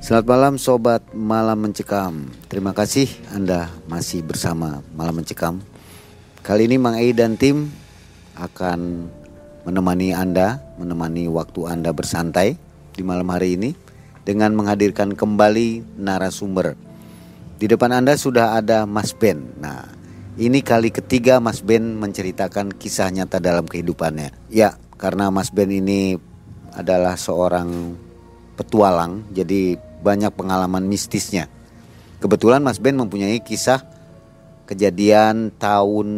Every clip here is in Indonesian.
Selamat malam sobat Malam Mencekam. Terima kasih Anda masih bersama Malam Mencekam. Kali ini Mang Ei dan tim akan menemani Anda, menemani waktu Anda bersantai di malam hari ini dengan menghadirkan kembali narasumber. Di depan Anda sudah ada Mas Ben. Nah, ini kali ketiga Mas Ben menceritakan kisah nyata dalam kehidupannya. Ya, karena Mas Ben ini adalah seorang petualang, jadi banyak pengalaman mistisnya. Kebetulan Mas Ben mempunyai kisah kejadian tahun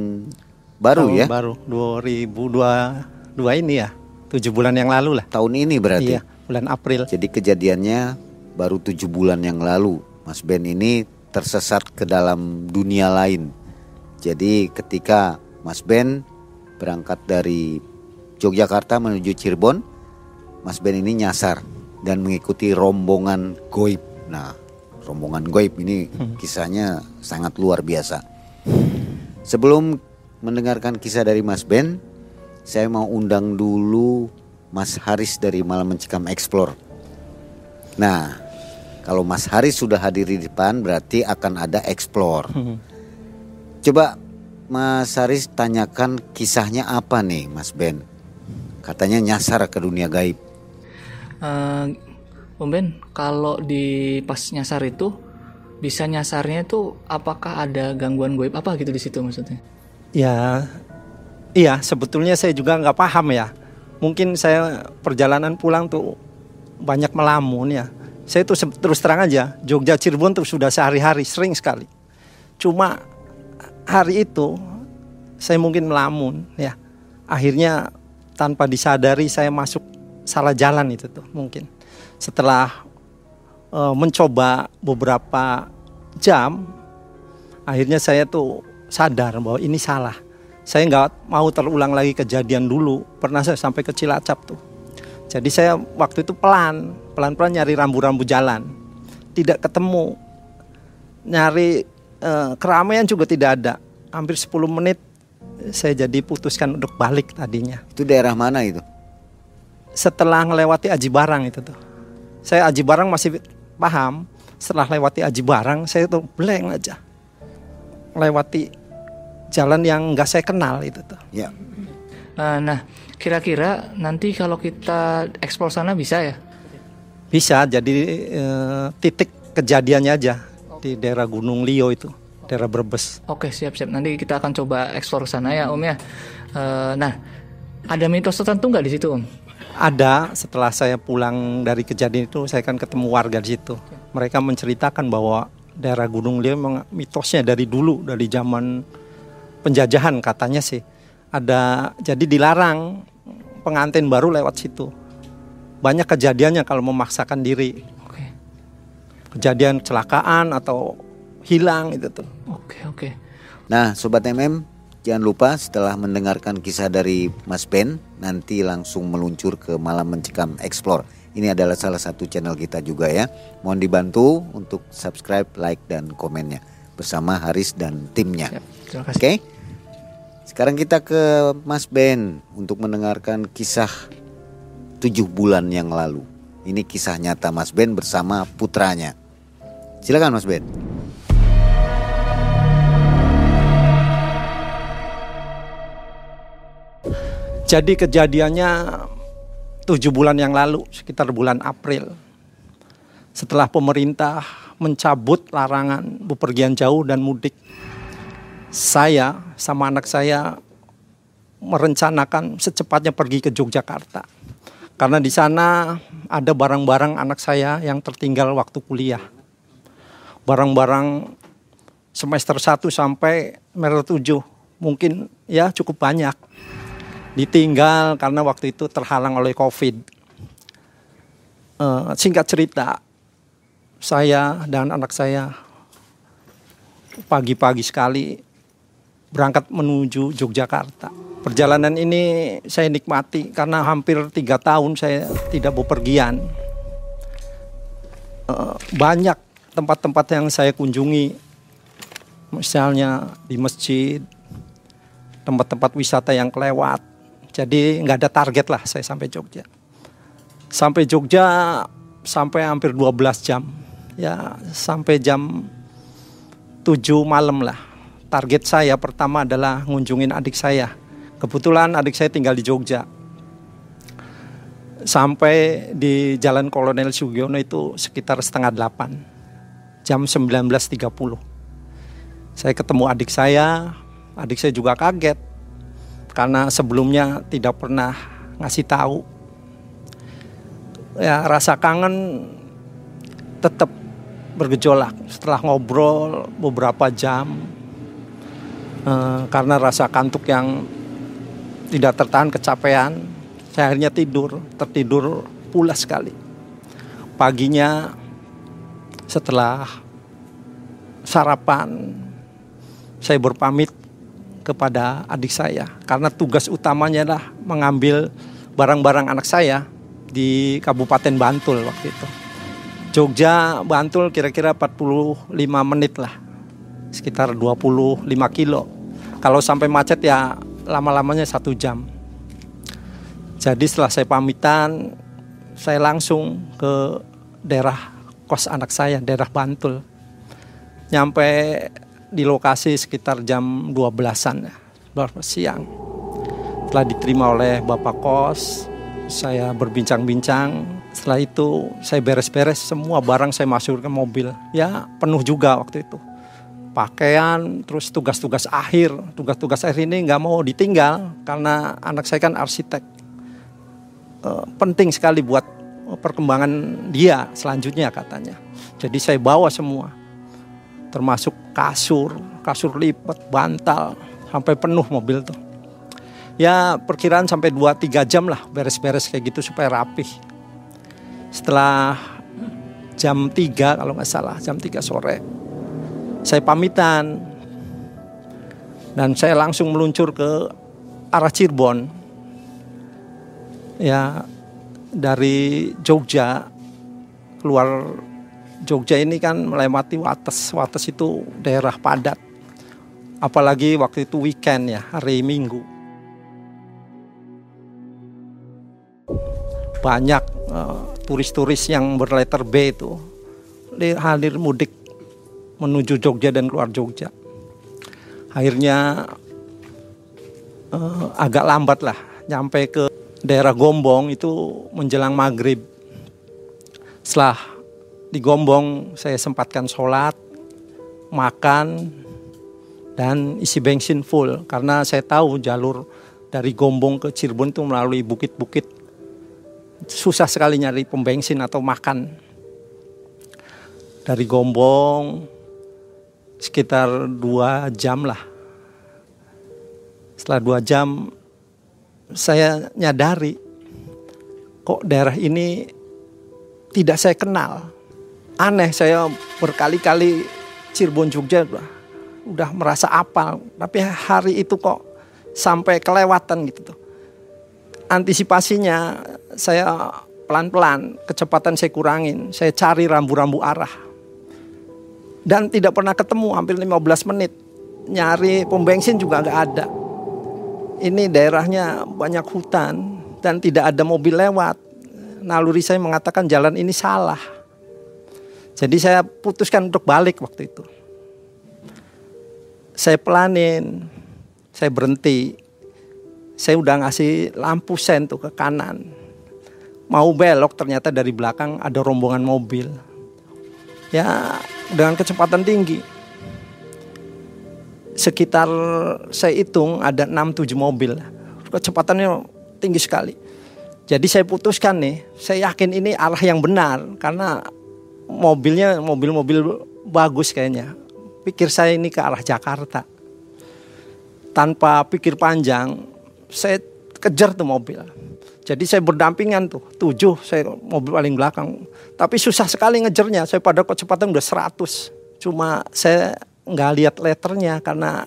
baru tahun ya. Baru 2022 ini ya. Tujuh bulan yang lalu lah. Tahun ini berarti. Iya, bulan April. Jadi kejadiannya baru tujuh bulan yang lalu. Mas Ben ini tersesat ke dalam dunia lain. Jadi ketika Mas Ben berangkat dari Yogyakarta menuju Cirebon, Mas Ben ini nyasar dan mengikuti rombongan goib. Nah, rombongan goib ini kisahnya sangat luar biasa. Sebelum mendengarkan kisah dari Mas Ben, saya mau undang dulu Mas Haris dari Malam Mencikam Explore. Nah, kalau Mas Haris sudah hadir di depan berarti akan ada Explore. Coba Mas Haris tanyakan kisahnya apa nih Mas Ben? Katanya nyasar ke dunia gaib. Uh, Om Ben, kalau di pas nyasar itu bisa nyasarnya itu apakah ada gangguan goib apa gitu di situ maksudnya? Ya, iya sebetulnya saya juga nggak paham ya. Mungkin saya perjalanan pulang tuh banyak melamun ya. Saya tuh terus terang aja Jogja Cirebon tuh sudah sehari-hari sering sekali. Cuma hari itu saya mungkin melamun ya. Akhirnya tanpa disadari saya masuk salah jalan itu tuh mungkin. Setelah uh, mencoba beberapa jam, akhirnya saya tuh sadar bahwa ini salah. Saya nggak mau terulang lagi kejadian dulu. Pernah saya sampai ke Cilacap tuh. Jadi saya waktu itu pelan, pelan-pelan nyari rambu-rambu jalan. Tidak ketemu. Nyari uh, keramaian juga tidak ada. Hampir 10 menit saya jadi putuskan untuk balik tadinya. Itu daerah mana itu? Setelah melewati Aji Barang itu tuh. Saya Aji Barang masih paham. Setelah lewati Aji Barang, saya tuh blank aja. Lewati jalan yang nggak saya kenal itu tuh. Ya. Uh, nah, kira-kira nanti kalau kita eksplor sana bisa ya? Bisa. Jadi uh, titik kejadiannya aja di daerah Gunung Lio itu, daerah Brebes. Oke, siap-siap. Nanti kita akan coba eksplor sana ya, Om ya. Uh, nah, ada mitos tertentu nggak di situ, Om? Ada setelah saya pulang dari kejadian itu saya kan ketemu warga di situ. Mereka menceritakan bahwa daerah Gunung Lio memang mitosnya dari dulu dari zaman penjajahan katanya sih. Ada jadi dilarang pengantin baru lewat situ. Banyak kejadiannya kalau memaksakan diri. Oke. Kejadian kecelakaan atau hilang itu tuh. Oke, oke. Nah, sobat MM, Jangan lupa setelah mendengarkan kisah dari Mas Ben, nanti langsung meluncur ke Malam Mencekam Explore. Ini adalah salah satu channel kita juga ya. Mohon dibantu untuk subscribe, like, dan komennya bersama Haris dan timnya. Terima Oke. kasih. Sekarang kita ke Mas Ben untuk mendengarkan kisah tujuh bulan yang lalu. Ini kisah nyata Mas Ben bersama putranya. Silakan Mas Ben. Jadi kejadiannya tujuh bulan yang lalu, sekitar bulan April. Setelah pemerintah mencabut larangan bepergian jauh dan mudik. Saya sama anak saya merencanakan secepatnya pergi ke Yogyakarta. Karena di sana ada barang-barang anak saya yang tertinggal waktu kuliah. Barang-barang semester 1 sampai semester 7 mungkin ya cukup banyak ditinggal karena waktu itu terhalang oleh COVID. Eh, singkat cerita, saya dan anak saya pagi-pagi sekali berangkat menuju Yogyakarta. Perjalanan ini saya nikmati karena hampir tiga tahun saya tidak bepergian. Eh, banyak tempat-tempat yang saya kunjungi, misalnya di masjid, tempat-tempat wisata yang kelewat, jadi nggak ada target lah saya sampai Jogja. Sampai Jogja sampai hampir 12 jam. Ya sampai jam 7 malam lah. Target saya pertama adalah ngunjungin adik saya. Kebetulan adik saya tinggal di Jogja. Sampai di Jalan Kolonel Sugiono itu sekitar setengah delapan. Jam 19.30. Saya ketemu adik saya, adik saya juga kaget karena sebelumnya tidak pernah ngasih tahu. Ya rasa kangen tetap bergejolak setelah ngobrol beberapa jam eh, karena rasa kantuk yang tidak tertahan kecapean saya akhirnya tidur tertidur pulas sekali paginya setelah sarapan saya berpamit kepada adik saya karena tugas utamanya adalah mengambil barang-barang anak saya di Kabupaten Bantul waktu itu. Jogja Bantul kira-kira 45 menit lah. Sekitar 25 kilo. Kalau sampai macet ya lama-lamanya satu jam. Jadi setelah saya pamitan, saya langsung ke daerah kos anak saya, daerah Bantul. Nyampe di lokasi sekitar jam 12-an ya, siang. Telah diterima oleh Bapak Kos, saya berbincang-bincang. Setelah itu saya beres-beres semua barang saya masuk ke mobil. Ya penuh juga waktu itu. Pakaian, terus tugas-tugas akhir. Tugas-tugas akhir ini nggak mau ditinggal karena anak saya kan arsitek. E, penting sekali buat perkembangan dia selanjutnya katanya. Jadi saya bawa semua termasuk kasur, kasur lipat, bantal, sampai penuh mobil tuh. Ya perkiraan sampai 2-3 jam lah beres-beres kayak gitu supaya rapih. Setelah jam 3 kalau nggak salah, jam 3 sore, saya pamitan. Dan saya langsung meluncur ke arah Cirebon. Ya dari Jogja keluar Jogja ini kan melewati Wates. Wates itu daerah padat. Apalagi waktu itu weekend ya, hari Minggu. Banyak uh, turis-turis yang berletter B itu hadir mudik menuju Jogja dan keluar Jogja. Akhirnya uh, agak lambat lah nyampe ke daerah Gombong itu menjelang maghrib. Setelah di Gombong saya sempatkan sholat, makan, dan isi bensin full. Karena saya tahu jalur dari Gombong ke Cirebon itu melalui bukit-bukit. Susah sekali nyari pembensin atau makan. Dari Gombong sekitar dua jam lah. Setelah dua jam saya nyadari kok daerah ini tidak saya kenal aneh saya berkali-kali Cirebon Jogja udah merasa apal. Tapi hari itu kok sampai kelewatan gitu tuh. Antisipasinya saya pelan-pelan, kecepatan saya kurangin, saya cari rambu-rambu arah. Dan tidak pernah ketemu hampir 15 menit. Nyari pom bensin juga nggak ada. Ini daerahnya banyak hutan dan tidak ada mobil lewat. Naluri saya mengatakan jalan ini salah. Jadi saya putuskan untuk balik waktu itu. Saya pelanin, saya berhenti. Saya udah ngasih lampu sen tuh ke kanan. Mau belok ternyata dari belakang ada rombongan mobil. Ya dengan kecepatan tinggi. Sekitar saya hitung ada 6-7 mobil. Kecepatannya tinggi sekali. Jadi saya putuskan nih, saya yakin ini arah yang benar karena mobilnya mobil-mobil bagus kayaknya. Pikir saya ini ke arah Jakarta tanpa pikir panjang saya kejar tuh mobil. Jadi saya berdampingan tuh tujuh saya mobil paling belakang. Tapi susah sekali ngejarnya. Saya pada kecepatan udah 100. Cuma saya nggak lihat letternya karena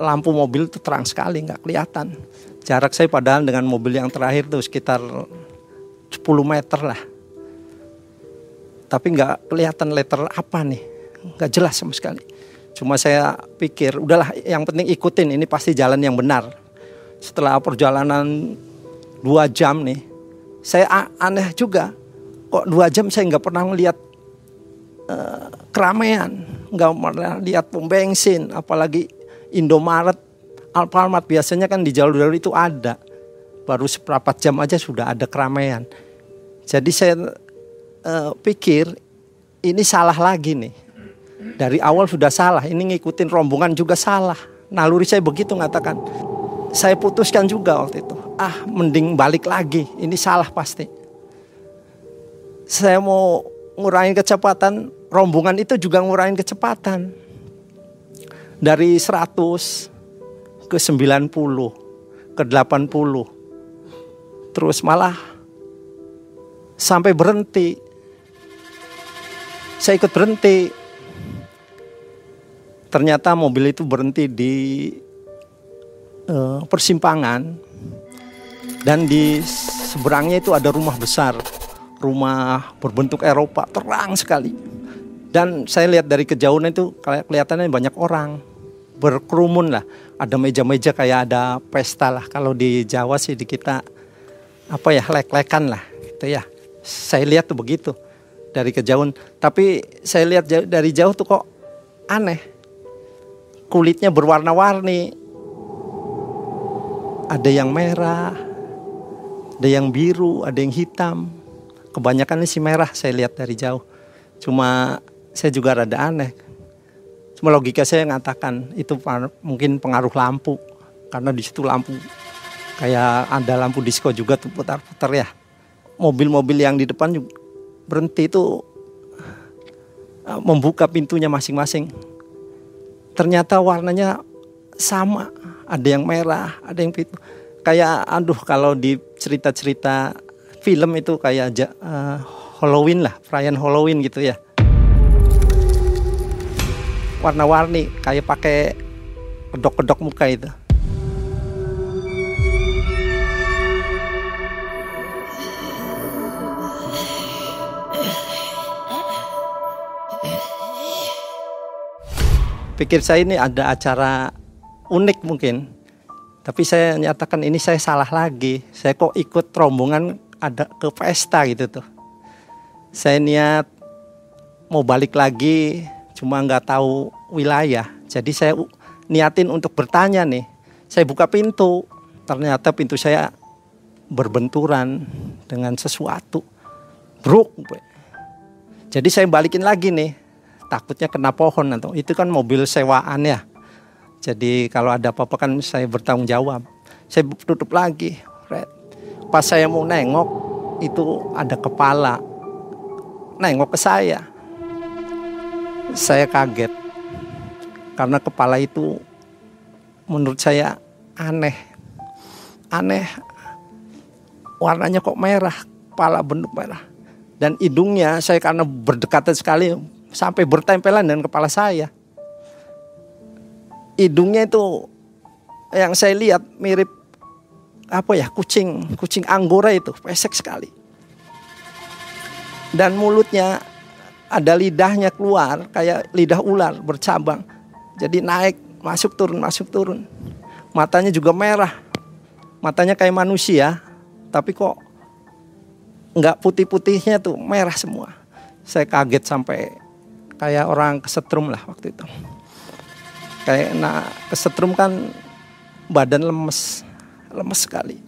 lampu mobil itu terang sekali nggak kelihatan. Jarak saya padahal dengan mobil yang terakhir tuh sekitar 10 meter lah. Tapi nggak kelihatan letter apa nih, nggak jelas sama sekali. Cuma saya pikir udahlah yang penting ikutin ini pasti jalan yang benar. Setelah perjalanan dua jam nih, saya aneh juga. Kok dua jam saya nggak pernah melihat uh, keramaian, nggak pernah lihat pom bensin, apalagi Indomaret, Alfamart biasanya kan di jalur-jalur itu ada. Baru seperempat jam aja sudah ada keramaian. Jadi saya uh, pikir ini salah lagi nih dari awal sudah salah, ini ngikutin rombongan juga salah. Naluri saya begitu mengatakan. Saya putuskan juga waktu itu. Ah, mending balik lagi. Ini salah pasti. Saya mau ngurangin kecepatan, rombongan itu juga ngurangin kecepatan. Dari 100 ke 90, ke 80. Terus malah sampai berhenti. Saya ikut berhenti ternyata mobil itu berhenti di uh, persimpangan dan di seberangnya itu ada rumah besar, rumah berbentuk Eropa terang sekali. Dan saya lihat dari kejauhan itu kelihatannya banyak orang berkerumun lah. Ada meja-meja kayak ada pesta lah. Kalau di Jawa sih di kita apa ya lek-lekan lah gitu ya. Saya lihat tuh begitu dari kejauhan. Tapi saya lihat dari jauh tuh kok aneh kulitnya berwarna-warni. Ada yang merah, ada yang biru, ada yang hitam. Kebanyakan si merah saya lihat dari jauh. Cuma saya juga rada aneh. Cuma logika saya mengatakan itu mungkin pengaruh lampu. Karena di situ lampu kayak ada lampu disco juga tuh putar-putar ya. Mobil-mobil yang di depan juga berhenti itu eh, membuka pintunya masing-masing. Ternyata warnanya sama. Ada yang merah ada yang pitu kayak aduh kalau di cerita-cerita film itu kayak uh, Halloween lah perayaan Halloween gitu ya. Warna-warni kayak pakai kedok-kedok muka itu pikir saya ini ada acara unik mungkin. Tapi saya nyatakan ini saya salah lagi. Saya kok ikut rombongan ada ke pesta gitu tuh. Saya niat mau balik lagi, cuma nggak tahu wilayah. Jadi saya niatin untuk bertanya nih. Saya buka pintu, ternyata pintu saya berbenturan dengan sesuatu. Bruk. Jadi saya balikin lagi nih takutnya kena pohon atau itu kan mobil sewaan ya. Jadi kalau ada apa-apa kan saya bertanggung jawab. Saya tutup lagi. Pas saya mau nengok itu ada kepala nengok ke saya. Saya kaget karena kepala itu menurut saya aneh. Aneh warnanya kok merah, kepala bentuk merah. Dan hidungnya saya karena berdekatan sekali sampai bertempelan dengan kepala saya. hidungnya itu yang saya lihat mirip apa ya kucing kucing anggora itu pesek sekali. Dan mulutnya ada lidahnya keluar kayak lidah ular bercabang. Jadi naik masuk turun masuk turun. Matanya juga merah. Matanya kayak manusia tapi kok nggak putih-putihnya tuh merah semua. Saya kaget sampai kayak orang kesetrum lah waktu itu. Kayak nah kesetrum kan badan lemes lemes sekali.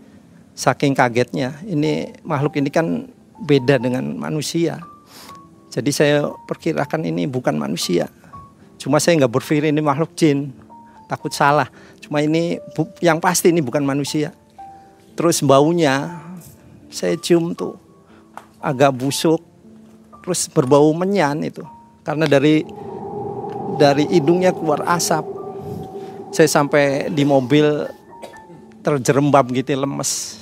Saking kagetnya ini makhluk ini kan beda dengan manusia. Jadi saya perkirakan ini bukan manusia. Cuma saya nggak berpikir ini makhluk jin. Takut salah. Cuma ini yang pasti ini bukan manusia. Terus baunya saya cium tuh. Agak busuk terus berbau menyan itu karena dari dari hidungnya keluar asap. Saya sampai di mobil terjerembab gitu lemes.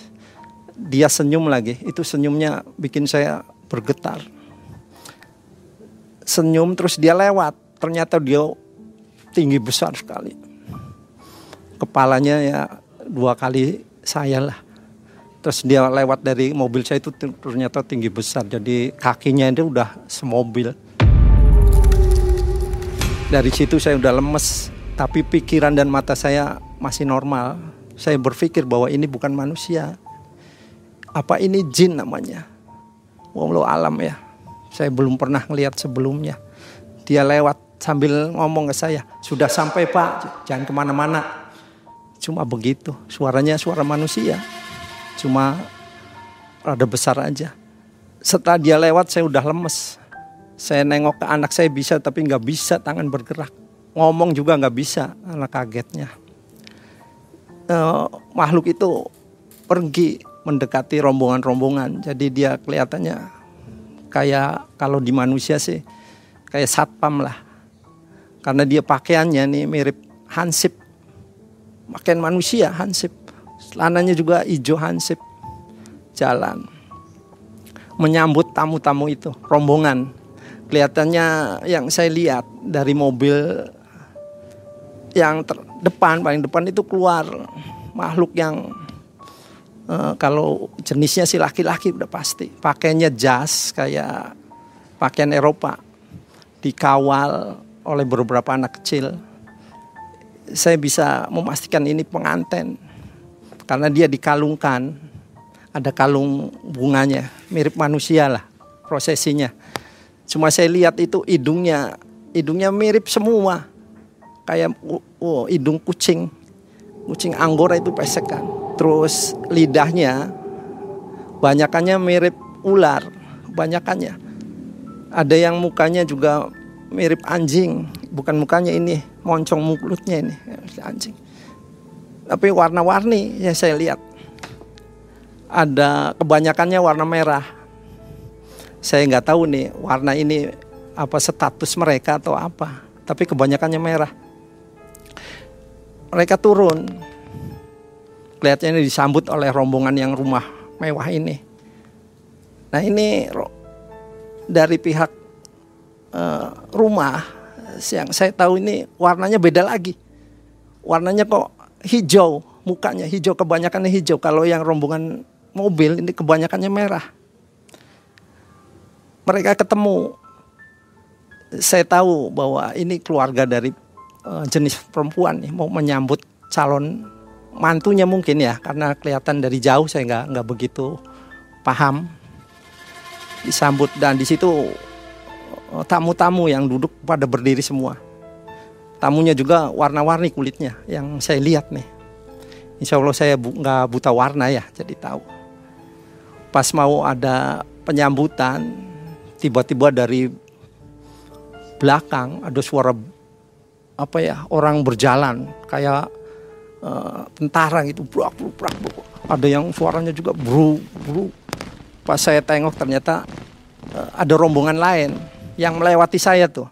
Dia senyum lagi. Itu senyumnya bikin saya bergetar. Senyum terus dia lewat. Ternyata dia tinggi besar sekali. Kepalanya ya dua kali saya lah. Terus dia lewat dari mobil saya itu ternyata tinggi besar. Jadi kakinya itu udah semobil dari situ saya udah lemes tapi pikiran dan mata saya masih normal saya berpikir bahwa ini bukan manusia. Apa ini jin namanya? Wallahu alam ya. Saya belum pernah ngelihat sebelumnya. Dia lewat sambil ngomong ke saya, sudah sampai pak, jangan ke mana-mana. Cuma begitu, suaranya suara manusia. Cuma rada besar aja. Setelah dia lewat saya udah lemes. Saya nengok ke anak saya bisa tapi nggak bisa tangan bergerak. Ngomong juga nggak bisa, anak kagetnya uh, makhluk itu pergi mendekati rombongan-rombongan. Jadi dia kelihatannya kayak kalau di manusia sih kayak satpam lah. Karena dia pakaiannya nih mirip hansip. Pakaian manusia hansip. Celananya juga hijau hansip. Jalan. Menyambut tamu-tamu itu, rombongan. Kelihatannya yang saya lihat dari mobil yang ter, depan paling depan itu keluar makhluk yang uh, kalau jenisnya sih laki-laki udah pasti. Pakainya jas kayak pakaian Eropa. Dikawal oleh beberapa anak kecil. Saya bisa memastikan ini pengantin karena dia dikalungkan. Ada kalung bunganya. Mirip manusia lah prosesinya cuma saya lihat itu hidungnya hidungnya mirip semua kayak oh, hidung kucing. Kucing anggora itu pesek kan. Terus lidahnya banyakannya mirip ular, banyakannya. Ada yang mukanya juga mirip anjing, bukan mukanya ini, moncong mulutnya ini anjing. Tapi warna-warni yang saya lihat. Ada kebanyakannya warna merah. Saya nggak tahu nih warna ini apa status mereka atau apa. Tapi kebanyakannya merah mereka turun. Kelihatannya disambut oleh rombongan yang rumah mewah ini. Nah ini dari pihak uh, rumah yang saya tahu ini warnanya beda lagi. Warnanya kok hijau, mukanya hijau kebanyakannya hijau. Kalau yang rombongan mobil ini kebanyakannya merah. Mereka ketemu. Saya tahu bahwa ini keluarga dari uh, jenis perempuan nih mau menyambut calon mantunya mungkin ya karena kelihatan dari jauh saya nggak nggak begitu paham. Disambut dan di situ eh, tamu-tamu yang duduk pada berdiri semua. Tamunya juga warna-warni kulitnya yang saya lihat nih. Insya Allah saya nggak bu, buta warna ya jadi tahu. Pas mau ada penyambutan tiba-tiba dari belakang ada suara apa ya orang berjalan. Kayak uh, tentara gitu brak brak brak ada yang suaranya juga bru bru pas saya tengok ternyata uh, ada rombongan lain yang melewati saya tuh.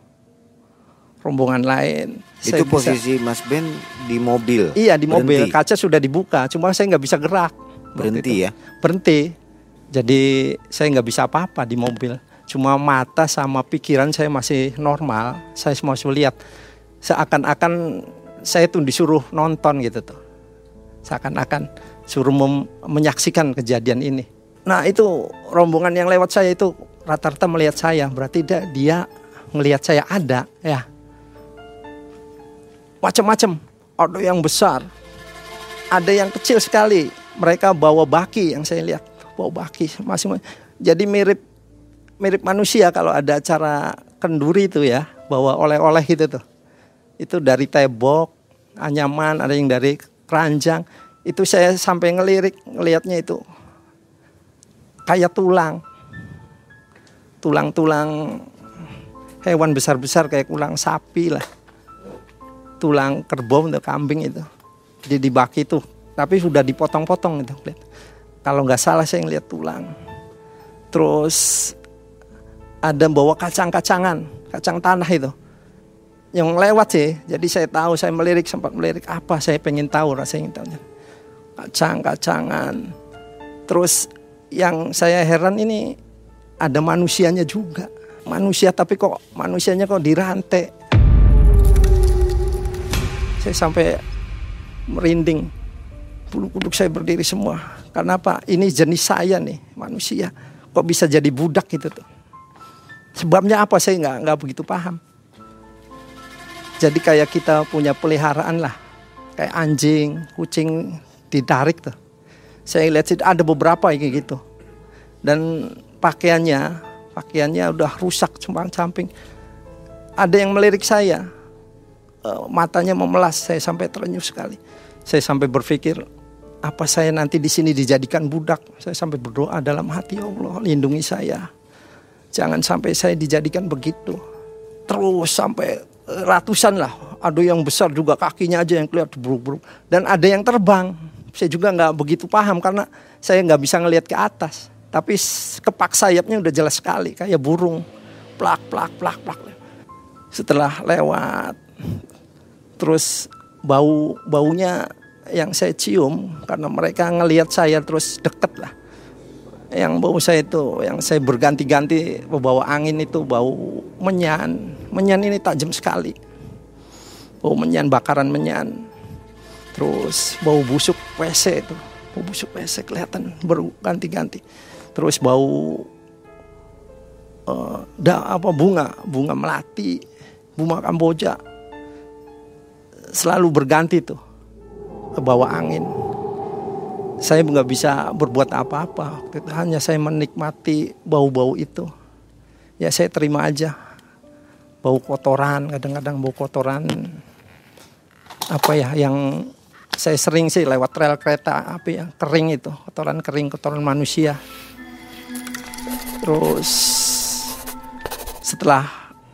Rombongan lain. Itu saya posisi bisa, Mas Ben di mobil? Iya di mobil. Berhenti. kaca sudah dibuka cuma saya nggak bisa gerak. Berhenti ya? Berhenti. Jadi saya nggak bisa apa-apa di mobil cuma mata sama pikiran saya masih normal saya masih lihat seakan-akan saya tuh disuruh nonton gitu tuh. Seakan-akan suruh menyaksikan kejadian ini. Nah itu rombongan yang lewat saya itu rata-rata melihat saya. Berarti dia, dia ngelihat saya ada ya. Macam-macam. Ada yang besar. Ada yang kecil sekali. Mereka bawa baki yang saya lihat. Bawa baki masing-masing. Jadi mirip mirip manusia kalau ada acara kenduri itu ya. Bawa oleh-oleh gitu tuh. Itu dari tebok, anyaman, ada yang dari keranjang. Itu saya sampai ngelirik, ngelihatnya itu kayak tulang. Tulang-tulang hewan besar-besar kayak tulang sapi lah. Tulang kerbau untuk kambing itu. Jadi dibaki itu. Tapi sudah dipotong-potong itu. Kalau nggak salah saya ngeliat tulang. Terus ada bawa kacang-kacangan, kacang tanah itu yang lewat sih. Jadi saya tahu, saya melirik sempat melirik apa saya pengen tahu rasanya tahu. Kacang-kacangan. Terus yang saya heran ini ada manusianya juga. Manusia tapi kok manusianya kok dirantai. Saya sampai merinding. Bulu kuduk saya berdiri semua. Karena apa? Ini jenis saya nih, manusia. Kok bisa jadi budak gitu tuh. Sebabnya apa saya nggak nggak begitu paham. Jadi kayak kita punya peliharaan lah. Kayak anjing, kucing ditarik tuh. Saya lihat sih ada beberapa kayak gitu. Dan pakaiannya, pakaiannya udah rusak cuma samping. Ada yang melirik saya. Eh, matanya memelas, saya sampai terenyuh sekali. Saya sampai berpikir apa saya nanti di sini dijadikan budak. Saya sampai berdoa dalam hati ya Allah, lindungi saya. Jangan sampai saya dijadikan begitu. Terus sampai ratusan lah. Ada yang besar juga kakinya aja yang kelihatan buruk-buruk. Dan ada yang terbang. Saya juga nggak begitu paham karena saya nggak bisa ngelihat ke atas. Tapi kepak sayapnya udah jelas sekali kayak burung. Plak, plak, plak, plak. Setelah lewat, terus bau baunya yang saya cium karena mereka ngelihat saya terus deket lah yang bau saya itu yang saya berganti-ganti bawa angin itu bau menyan. Menyan ini tajam sekali. Bau menyan bakaran menyan. Terus bau busuk WC itu. Bau busuk WC kelihatan berganti-ganti terus bau uh, da, apa bunga. Bunga melati bunga kamboja. Selalu berganti tuh ke bawah angin saya nggak bisa berbuat apa-apa. Hanya saya menikmati bau-bau itu. Ya saya terima aja. Bau kotoran, kadang-kadang bau kotoran apa ya yang saya sering sih lewat rel kereta api yang kering itu, kotoran kering, kotoran manusia. Terus setelah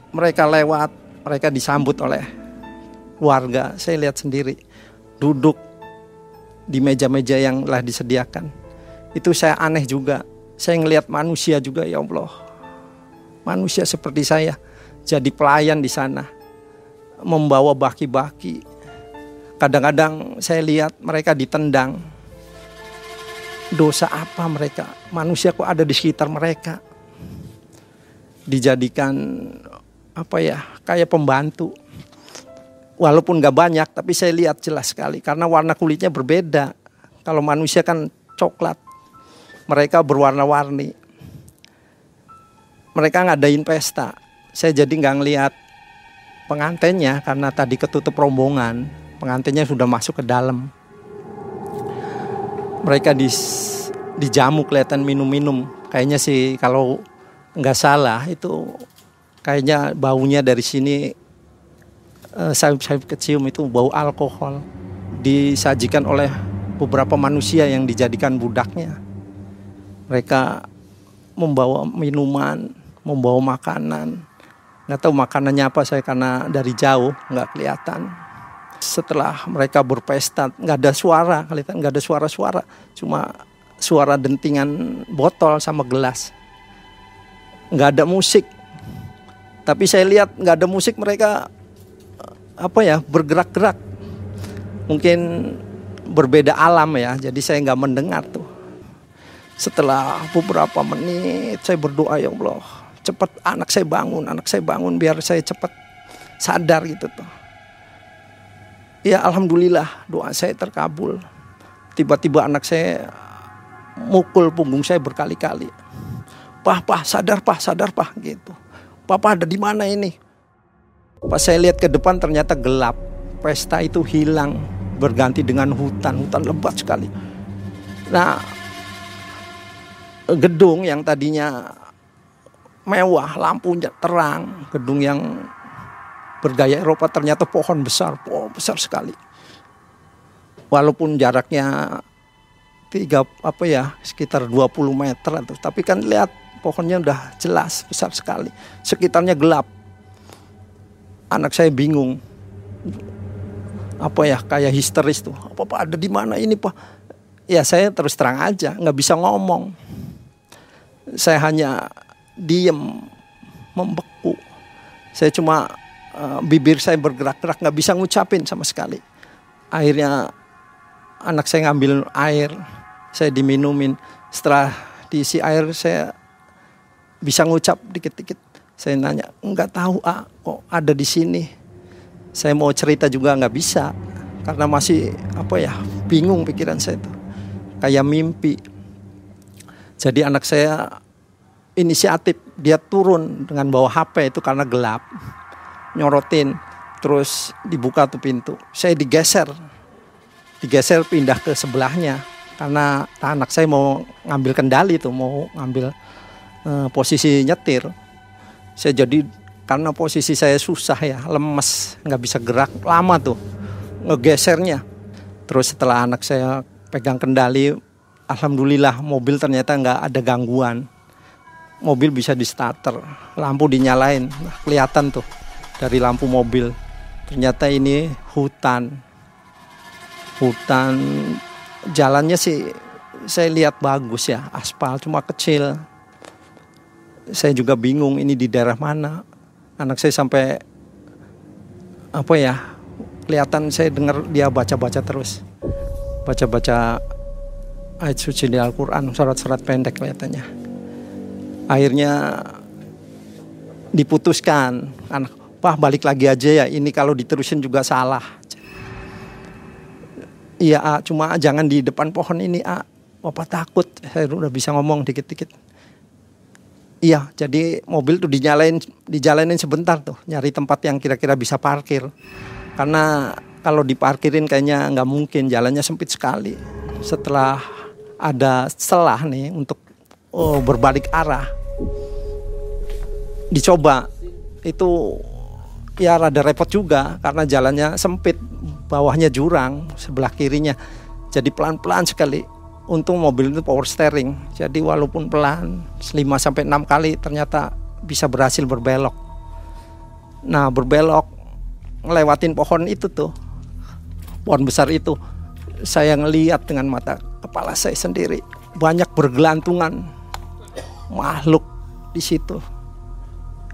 mereka lewat, mereka disambut oleh warga. Saya lihat sendiri duduk di meja-meja yang telah disediakan. Itu saya aneh juga. Saya ngelihat manusia juga ya Allah. Manusia seperti saya jadi pelayan di sana. Membawa baki-baki. Kadang-kadang saya lihat mereka ditendang. Dosa apa mereka? Manusia kok ada di sekitar mereka? Dijadikan apa ya? Kayak pembantu walaupun nggak banyak tapi saya lihat jelas sekali. Karena warna kulitnya berbeda. Kalau manusia kan coklat. Mereka berwarna-warni. Mereka ngadain pesta. Saya jadi nggak ngelihat pengantennya karena tadi ketutup rombongan. Pengantennya sudah masuk ke dalam. Mereka di dijamu kelihatan minum-minum. Kayaknya sih kalau nggak salah itu kayaknya baunya dari sini sayup-sayup kecium itu bau alkohol disajikan oleh beberapa manusia yang dijadikan budaknya. Mereka membawa minuman, membawa makanan. Nggak tahu makanannya apa saya karena dari jauh nggak kelihatan. Setelah mereka berpesta nggak ada suara, kelihatan nggak ada suara-suara, cuma suara dentingan botol sama gelas. Nggak ada musik. Tapi saya lihat nggak ada musik mereka apa ya bergerak-gerak. Mungkin berbeda alam ya jadi saya nggak mendengar tuh. Setelah beberapa menit saya berdoa ya Allah cepat anak saya bangun anak saya bangun biar saya cepat sadar gitu tuh. Ya alhamdulillah doa saya terkabul. Tiba-tiba anak saya mukul punggung saya berkali-kali. Pah pah sadar pah sadar pah gitu. Papa ada di mana ini pas saya lihat ke depan ternyata gelap pesta itu hilang berganti dengan hutan hutan lebat sekali nah gedung yang tadinya mewah lampunya terang gedung yang bergaya Eropa ternyata pohon besar, pohon besar sekali. Walaupun jaraknya tiga apa ya sekitar 20 meter tapi kan lihat pohonnya udah jelas besar sekali. Sekitarnya gelap. Anak saya bingung. Apa ya kayak histeris tuh. Apa Pak ada di mana ini Pak? Ya saya terus terang aja nggak bisa ngomong. Saya hanya diem membeku. Saya cuma uh, bibir saya bergerak-gerak nggak bisa ngucapin sama sekali. Akhirnya anak saya ngambil air, saya diminumin. Setelah diisi air saya bisa ngucap dikit-dikit. Saya nanya, nggak tahu ah kok ada di sini. Saya mau cerita juga nggak bisa karena masih apa ya bingung pikiran saya itu kayak mimpi. Jadi anak saya inisiatif dia turun dengan bawa HP itu karena gelap nyorotin terus dibuka tuh pintu saya digeser digeser pindah ke sebelahnya karena anak saya mau ngambil kendali tuh mau ngambil uh, posisi nyetir saya jadi karena posisi saya susah ya lemes nggak bisa gerak lama tuh ngegesernya terus setelah anak saya pegang kendali alhamdulillah mobil ternyata nggak ada gangguan mobil bisa di starter lampu dinyalain kelihatan tuh dari lampu mobil. Ternyata ini hutan. Hutan jalannya sih saya lihat bagus ya, aspal cuma kecil. Saya juga bingung ini di daerah mana. Anak saya sampai apa ya? Kelihatan saya dengar dia baca-baca terus. Baca-baca ayat suci di Al-Qur'an, surat-surat pendek kelihatannya. Akhirnya diputuskan anak Wah balik lagi aja ya ini kalau diterusin juga salah. Iya cuma jangan di depan pohon ini A. Bapak takut, saya udah bisa ngomong dikit-dikit. Iya, jadi mobil tuh dinyalain, dijalanin sebentar tuh, nyari tempat yang kira-kira bisa parkir. Karena kalau diparkirin kayaknya nggak mungkin, jalannya sempit sekali. Setelah ada celah nih untuk oh, berbalik arah, dicoba itu ya rada repot juga karena jalannya sempit, bawahnya jurang, sebelah kirinya. Jadi pelan-pelan sekali. Untung mobil itu power steering. Jadi walaupun pelan 5 sampai 6 kali ternyata bisa berhasil berbelok. Nah, berbelok ngelewatin pohon itu tuh. Pohon besar itu. Saya ngeliat dengan mata kepala saya sendiri. Banyak bergelantungan makhluk di situ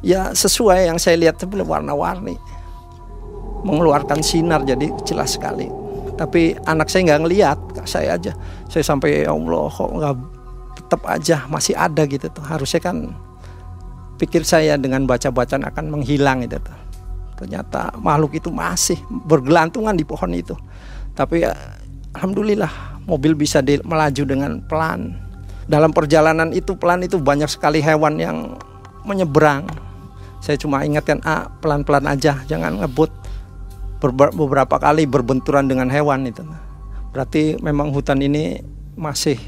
ya sesuai yang saya lihat sebelum warna-warni mengeluarkan sinar jadi jelas sekali tapi anak saya nggak ngelihat saya aja. Saya sampai ya Allah kok nggak tetap aja masih ada gitu tuh. Harusnya kan pikir saya dengan baca-bacaan akan menghilang gitu tuh. Ternyata makhluk itu masih bergelantungan di pohon itu. Tapi ya, alhamdulillah mobil bisa di, melaju dengan pelan. Dalam perjalanan itu pelan itu banyak sekali hewan yang menyeberang. Saya cuma ingatkan ah pelan-pelan aja jangan ngebut. Beberapa kali berbenturan dengan hewan itu berarti memang hutan ini masih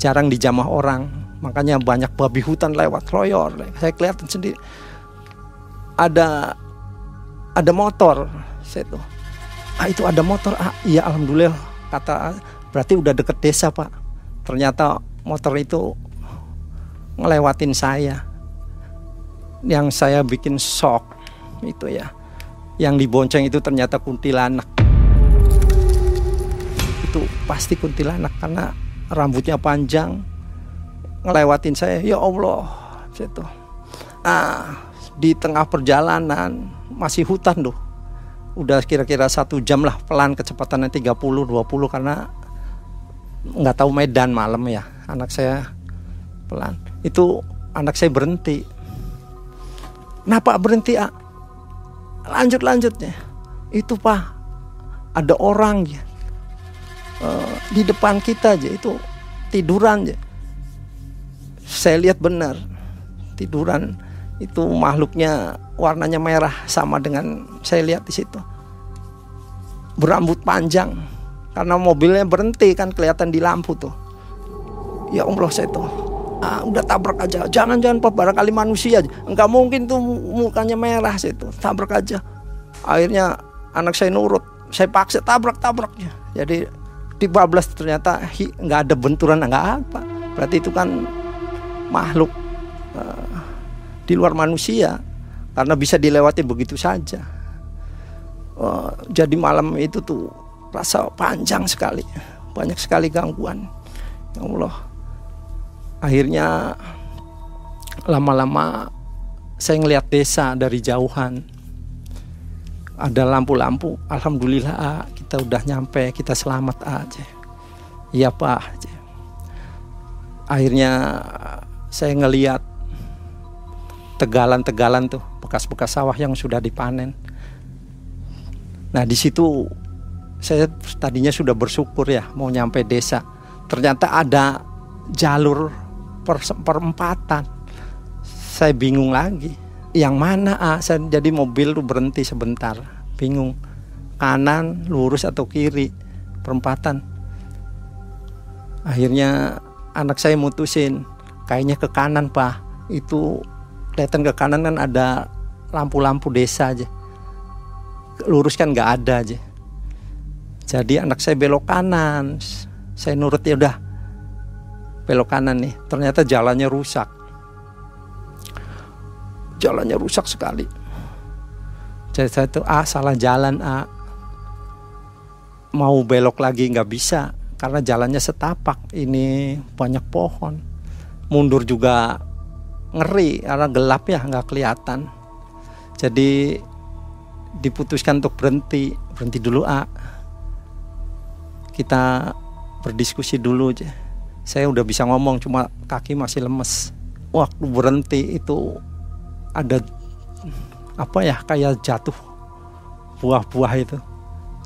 jarang dijamah orang. Makanya banyak babi hutan lewat loyor saya kelihatan sendiri. Ada ada motor. Saya tuh ah itu ada motor. Ah iya alhamdulillah kata berarti udah deket desa pak. Ternyata motor itu ngelewatin saya. Yang saya bikin shock itu ya. Yang dibonceng itu ternyata kuntilanak itu pasti kuntilanak karena rambutnya panjang. Ngelewatin saya ya Allah itu ah di tengah perjalanan masih hutan tuh udah kira-kira satu jam lah pelan kecepatannya 30 20 karena nggak tahu medan malam ya. Anak saya pelan. Itu anak saya berhenti. Kenapa berhenti ah? Lanjut lanjutnya. Itu pak ada orang ya uh, di depan kita aja itu tiduran aja. Saya lihat benar tiduran itu makhluknya warnanya merah sama dengan saya lihat di situ. Berambut panjang karena mobilnya berhenti kan kelihatan di lampu tuh. Ya Allah saya tuh ah, udah tabrak aja. Jangan jangan pak barangkali manusia aja. Nggak mungkin tuh mukanya merah saya tuh tabrak aja. Akhirnya anak saya nurut saya paksa tabrak tabraknya jadi di bablas ternyata nggak ada benturan nggak apa. Berarti itu kan makhluk uh, di luar manusia. Karena bisa dilewati begitu saja. Uh, jadi malam itu tuh rasa panjang sekali. Banyak sekali gangguan. Ya Allah. Akhirnya lama-lama saya ngelihat desa dari jauhan. Ada lampu-lampu. Alhamdulillah ah, kita udah nyampe kita selamat aja. Iya pak akhirnya saya ngeliat tegalan-tegalan tuh bekas-bekas sawah yang sudah dipanen. Nah di situ saya tadinya sudah bersyukur ya mau nyampe desa. Ternyata ada jalur per perempatan. Saya bingung lagi yang mana ah saya jadi mobil tuh berhenti sebentar bingung kanan lurus atau kiri perempatan. Akhirnya anak saya mutusin kayaknya ke kanan pak. Itu kelihatan ke kanan kan ada lampu-lampu desa aja. Lurus kan nggak ada aja. Jadi anak saya belok kanan. Saya nurut ya udah belok kanan nih. Ternyata jalannya rusak. Jalannya rusak sekali. Jadi saya tuh ah salah jalan ah mau belok lagi nggak bisa karena jalannya setapak. Ini banyak pohon. Mundur juga ngeri karena gelap ya nggak kelihatan. Jadi diputuskan untuk berhenti. Berhenti dulu ah kita berdiskusi dulu. Aja saya udah bisa ngomong cuma kaki masih lemes. Waktu berhenti itu ada apa ya kayak jatuh buah-buah itu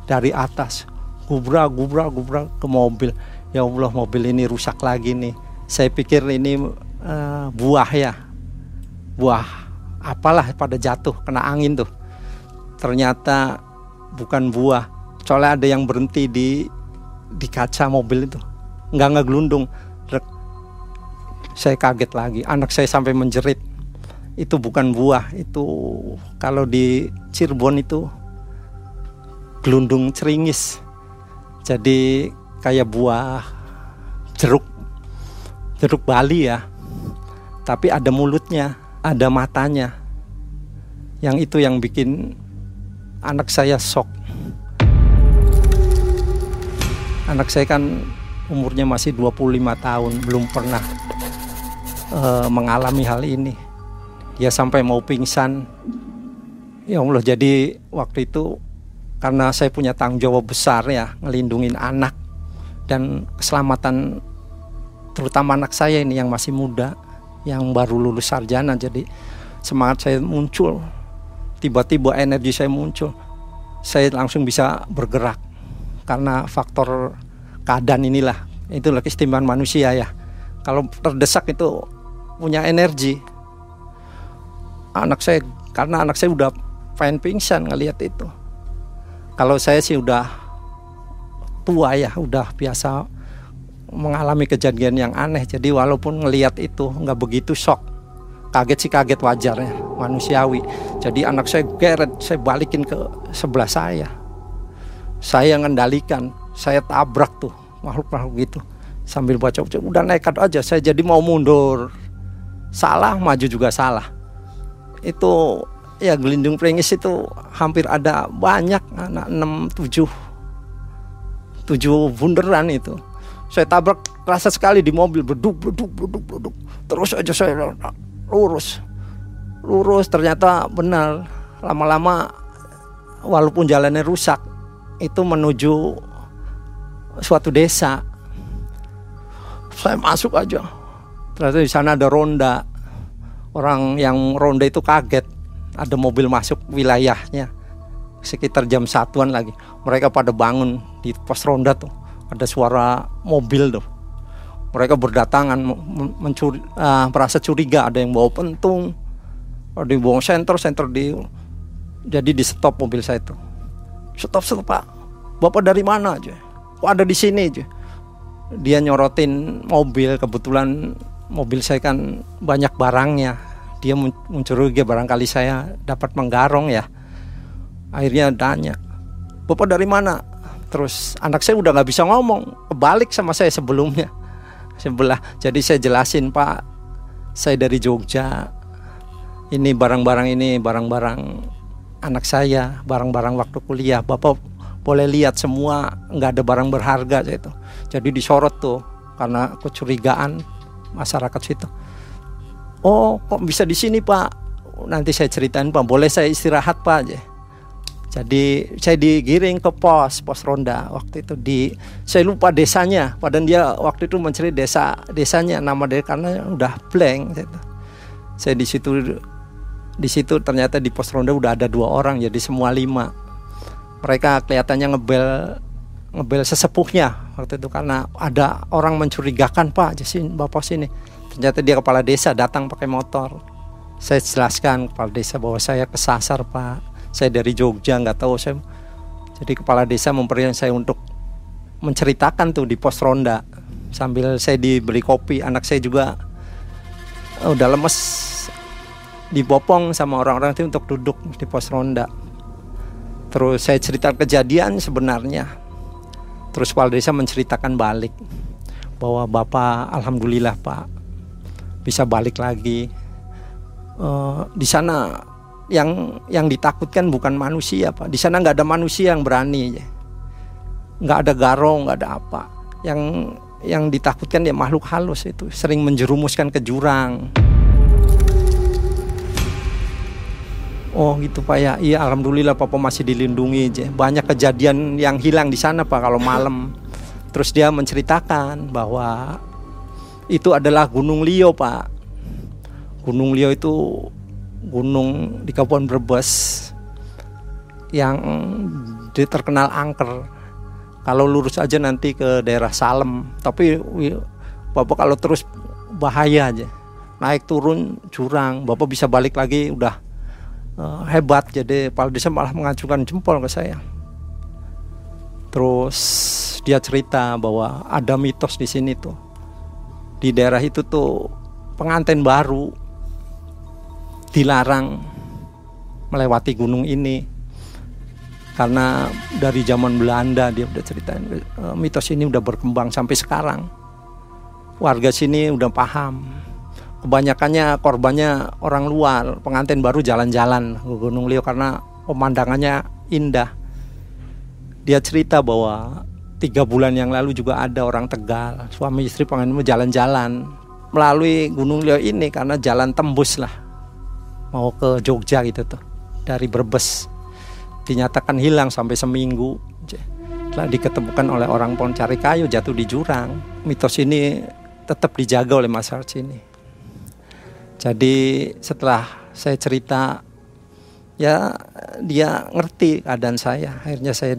dari atas gubra gubra gubra ke mobil. Ya Allah mobil ini rusak lagi nih. Saya pikir ini uh, buah ya. Buah apalah pada jatuh kena angin tuh. Ternyata bukan buah. Soalnya ada yang berhenti di di kaca mobil itu. Nggak ngegelundung. Saya kaget lagi. Anak saya sampai menjerit. Itu bukan buah. Itu kalau di Cirebon itu gelundung ceringis jadi kayak buah jeruk jeruk Bali ya. Tapi ada mulutnya ada matanya. Yang itu yang bikin anak saya shock. Anak saya kan umurnya masih 25 tahun belum pernah uh, mengalami hal ini. Dia sampai mau pingsan. Ya Allah jadi waktu itu karena saya punya tanggung jawab besar ya ngelindungin anak dan keselamatan terutama anak saya ini yang masih muda yang baru lulus sarjana. Jadi semangat saya muncul tiba-tiba energi saya muncul saya langsung bisa bergerak. Karena faktor keadaan inilah itulah keistimewaan manusia ya. Kalau terdesak itu punya energi. Anak saya karena anak saya udah pengen pingsan ngelihat itu kalau saya sih udah tua ya udah biasa mengalami kejadian yang aneh. Jadi walaupun ngelihat itu nggak begitu shock. Kaget sih kaget wajar ya manusiawi. Jadi anak saya geret saya balikin ke sebelah saya. Saya ngendalikan saya tabrak tuh makhluk-makhluk gitu. Sambil baca baca udah nekat aja saya jadi mau mundur. Salah maju juga salah. Itu ya gelindung pringis itu hampir ada banyak anak enam tujuh tujuh bunderan itu. Saya tabrak kerasa sekali di mobil beduk beduk beduk beduk. Terus aja saya lurus lurus. Ternyata benar lama-lama walaupun jalannya rusak itu menuju suatu desa. Saya masuk aja. Ternyata di sana ada ronda. Orang yang ronda itu kaget ada mobil masuk wilayahnya. Sekitar jam satuan lagi. Mereka pada bangun di pos ronda tuh. Ada suara mobil tuh. Mereka berdatangan mencuri uh, merasa curiga. Ada yang bawa pentung ada yang bawa senter senter di jadi di stop mobil saya itu stop stop pak. Bapak dari mana aja? Kok ada di sini aja? Dia nyorotin mobil. Kebetulan mobil saya kan banyak barangnya dia mencurigai barangkali saya dapat menggarong ya. Akhirnya tanya bapak dari mana? Terus anak saya udah nggak bisa ngomong kebalik sama saya sebelumnya. Sebelah jadi saya jelasin pak saya dari Jogja. Ini barang-barang ini barang-barang anak saya barang-barang waktu kuliah. Bapak boleh lihat semua nggak ada barang berharga itu. Jadi disorot tuh karena kecurigaan masyarakat situ oh kok bisa di sini pak nanti saya ceritain pak boleh saya istirahat pak aja jadi saya digiring ke pos pos ronda waktu itu di saya lupa desanya. Padahal dia waktu itu mencari desa desanya nama dia karena udah blank. Gitu. Saya di situ di situ ternyata di pos ronda udah ada dua orang jadi semua lima. Mereka kelihatannya ngebel ngebel sesepuhnya waktu itu karena ada orang mencurigakan pak jasin bapak sini ternyata dia kepala desa datang pakai motor. Saya jelaskan kepala desa bahwa saya kesasar pak. Saya dari Jogja nggak tahu. Saya jadi kepala desa memperintahkan saya untuk menceritakan tuh di pos ronda. Sambil saya diberi kopi anak saya juga oh, udah lemes. Dibopong sama orang-orang itu untuk duduk di pos ronda. Terus saya cerita kejadian sebenarnya. Terus kepala desa menceritakan balik bahwa bapak alhamdulillah pak bisa balik lagi. Uh, di sana yang yang ditakutkan bukan manusia pak. Di sana nggak ada manusia yang berani. Nggak ada garong nggak ada apa. Yang yang ditakutkan ya makhluk halus itu sering menjerumuskan ke jurang. Oh gitu pak ya, iya alhamdulillah papa masih dilindungi aja. Banyak kejadian yang hilang di sana pak kalau malam. Terus dia menceritakan bahwa itu adalah Gunung Lio pak. Gunung Lio itu gunung di Kabupaten Brebes yang terkenal angker. Kalau lurus aja nanti ke daerah Salem, tapi Bapak kalau terus bahaya aja. Naik turun jurang, Bapak bisa balik lagi udah uh, hebat. Jadi Pak Desa malah mengajukan jempol ke saya. Terus dia cerita bahwa ada mitos di sini tuh. Di daerah itu tuh pengantin baru dilarang melewati gunung ini. Karena dari zaman Belanda dia udah ceritain eh, mitos ini udah berkembang sampai sekarang. Warga sini udah paham. Kebanyakannya korbannya orang luar. Pengantin baru jalan-jalan ke Gunung Lio karena pemandangannya indah. Dia cerita bahwa tiga bulan yang lalu juga ada orang Tegal. Suami istri pengen jalan-jalan melalui Gunung Lio ini karena jalan tembus lah. Mau ke Jogja gitu tuh dari Brebes. Dinyatakan hilang sampai seminggu. Telah diketemukan oleh orang pohon cari kayu jatuh di jurang. Mitos ini tetap dijaga oleh masyarakat sini jadi setelah saya cerita ya dia ngerti keadaan saya. Akhirnya saya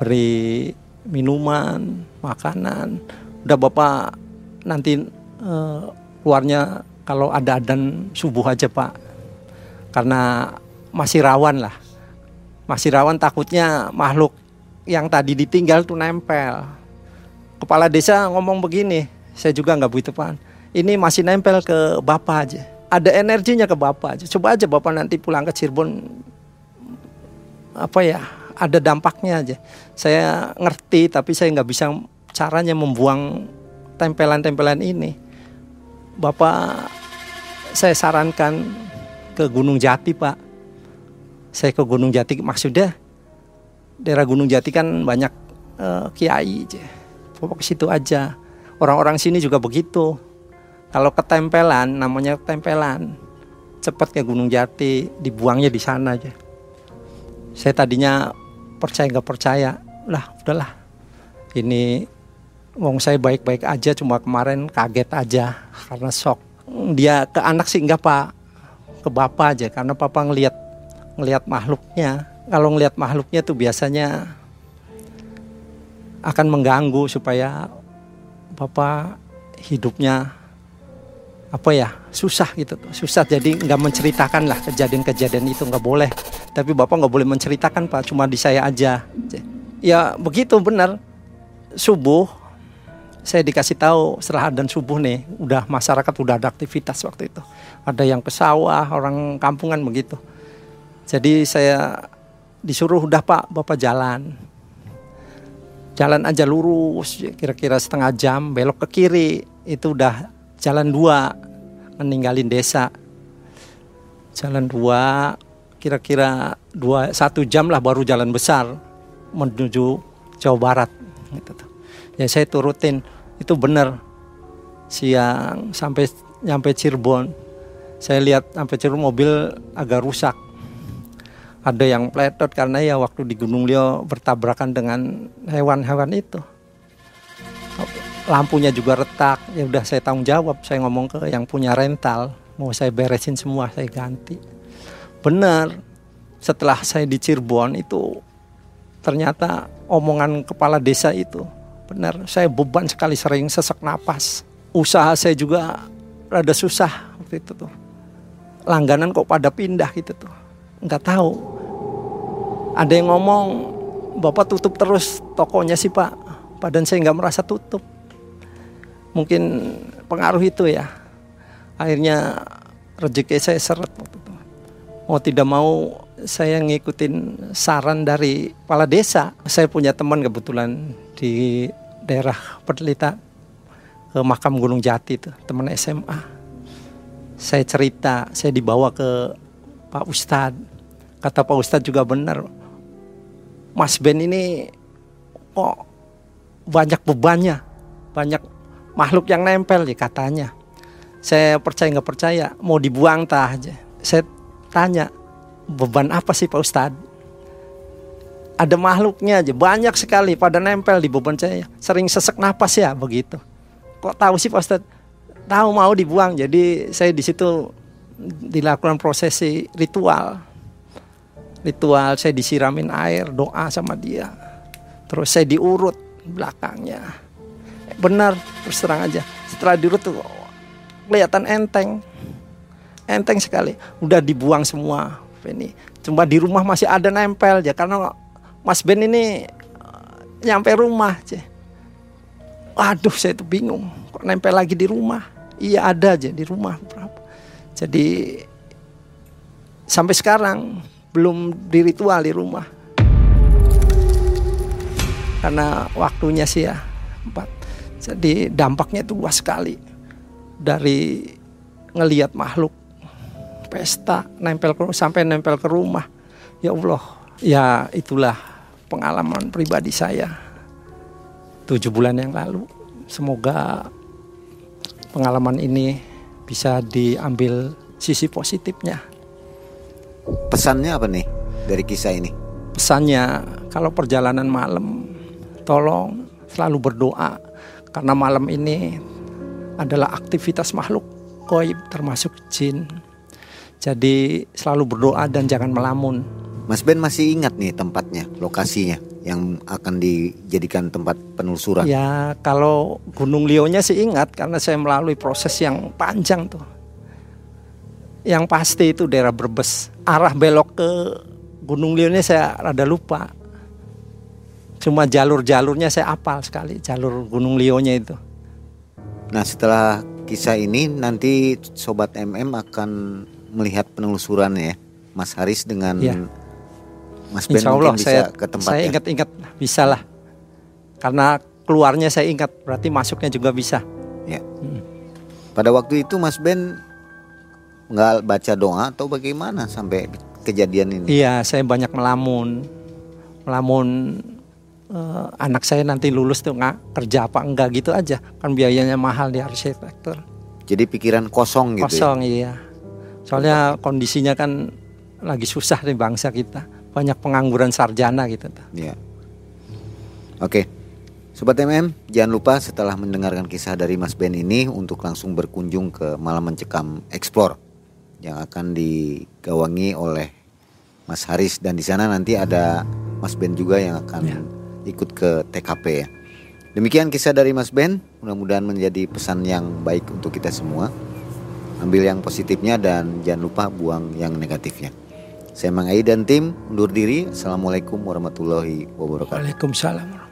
diberi minuman makanan. Udah bapak nanti uh, keluarnya kalau ada dan subuh aja pak. Karena masih rawan lah. Masih rawan takutnya makhluk yang tadi ditinggal tuh nempel. Kepala desa ngomong begini saya juga nggak begitu pak. Ini masih nempel ke bapak aja. Ada energinya ke bapak aja. Coba aja bapak nanti pulang ke Cirebon apa ya ada dampaknya aja saya ngerti tapi saya nggak bisa caranya membuang tempelan-tempelan ini bapak saya sarankan ke Gunung Jati Pak. Saya ke Gunung Jati maksudnya daerah Gunung Jati kan banyak uh, kiai. Pokok ke situ aja. Orang-orang sini juga begitu. Kalau ketempelan namanya tempelan. Cepat ke Gunung Jati, dibuangnya di sana aja. Saya tadinya percaya nggak percaya. Lah, udahlah. Ini wong saya baik-baik aja cuma kemarin kaget aja karena shock dia ke anak sih enggak pak ke bapak aja karena papa ngelihat ngelihat makhluknya. Kalau ngelihat makhluknya tuh biasanya akan mengganggu supaya bapak hidupnya apa ya susah gitu susah jadi nggak menceritakan lah kejadian-kejadian itu nggak boleh tapi bapak nggak boleh menceritakan pak. Cuma di saya aja. Ya begitu benar. Subuh saya dikasih tahu setelah dan subuh nih udah masyarakat udah ada aktivitas waktu itu. Ada yang ke sawah orang kampungan begitu. Jadi saya disuruh udah pak bapak jalan. Jalan aja lurus kira-kira setengah jam belok ke kiri. Itu udah jalan dua meninggalin desa. Jalan dua kira-kira dua satu jam lah baru jalan besar menuju Jawa Barat gitu tuh. ya saya turutin. Itu benar. Siang sampai nyampe Cirebon saya lihat sampai Cirebon mobil agak rusak. Ada yang pletot karena ya waktu di Gunung Lio bertabrakan dengan hewan-hewan itu. Lampunya juga retak. Ya udah saya tanggung jawab. Saya ngomong ke yang punya rental. Mau saya beresin semua saya ganti benar. Setelah saya di Cirebon itu ternyata omongan kepala desa itu benar saya beban sekali sering sesak napas. Usaha saya juga rada susah waktu itu tuh. Langganan kok pada pindah gitu tuh. Nggak tahu. Ada yang ngomong bapak tutup terus tokonya sih pak. Badan saya nggak merasa tutup. Mungkin pengaruh itu ya. Akhirnya rezeki saya seret waktu mau tidak mau saya ngikutin saran dari kepala desa saya punya teman kebetulan di daerah Perlita ke makam Gunung Jati itu teman SMA saya cerita saya dibawa ke Pak Ustadz kata Pak Ustadz juga benar Mas Ben ini kok banyak bebannya banyak makhluk yang nempel ya katanya. Saya percaya nggak percaya, mau dibuang tah aja. Saya tanya, beban apa sih Pak Ustadz? Ada makhluknya aja, banyak sekali pada nempel di beban saya. Sering sesek napas ya begitu. Kok tahu sih Pak Ustadz? Tahu mau dibuang, jadi saya di situ dilakukan prosesi ritual. Ritual saya disiramin air, doa sama dia. Terus saya diurut belakangnya benar terus terang aja setelah diurut tuh kelihatan enteng enteng sekali. Udah dibuang semua ini cuma di rumah masih ada nempel ya karena Mas Ben ini eh, nyampe rumah aja waduh saya tuh bingung. Kok nempel lagi di rumah? Iya ada aja di rumah. Jadi sampai sekarang belum di ritual di rumah. Karena waktunya sih ya empat jadi dampaknya itu luas sekali. Dari ngelihat makhluk pesta nempel ke sampai nempel ke rumah. Ya Allah, ya itulah pengalaman pribadi saya tujuh bulan yang lalu. Semoga pengalaman ini bisa diambil sisi positifnya. Pesannya apa nih dari kisah ini? Pesannya kalau perjalanan malam tolong selalu berdoa karena malam ini adalah aktivitas makhluk goib termasuk jin. Jadi selalu berdoa dan jangan melamun. Mas Ben masih ingat nih tempatnya, lokasinya yang akan dijadikan tempat penelusuran? Ya kalau Gunung Lionya sih ingat karena saya melalui proses yang panjang tuh. Yang pasti itu daerah Brebes. Arah belok ke Gunung Lionya saya rada lupa. Cuma jalur-jalurnya saya apal sekali, jalur Gunung Lionya itu. Nah setelah kisah ini nanti Sobat MM akan melihat penelusuran ya Mas Haris dengan ya. Mas Ben Insya Allah, mungkin saya, bisa ke tempat Saya ingat-ingat bisa lah. Karena keluarnya saya ingat, berarti masuknya juga bisa. Ya. Hmm. Pada waktu itu Mas Ben nggak baca doa atau bagaimana sampai kejadian ini? Iya, saya banyak melamun, melamun uh, anak saya nanti lulus tuh nggak kerja apa enggak gitu aja kan biayanya mahal di arsitektur jadi pikiran kosong gitu ya? kosong ya? iya soalnya kondisinya kan lagi susah nih bangsa kita banyak pengangguran sarjana gitu iya oke Sobat MM, jangan lupa setelah mendengarkan kisah dari Mas Ben ini untuk langsung berkunjung ke Malam Mencekam Explore yang akan digawangi oleh Mas Haris dan di sana nanti ada Mas Ben juga yang akan Ya. ikut ke TKP ya. Demikian kisah dari Mas Ben, mudah-mudahan menjadi pesan yang baik untuk kita semua. Ambil yang positifnya dan jangan lupa buang yang negatifnya. Saya Mang Ai dan tim undur diri. Assalamualaikum warahmatullahi wabarakatuh. Waalaikumsalam.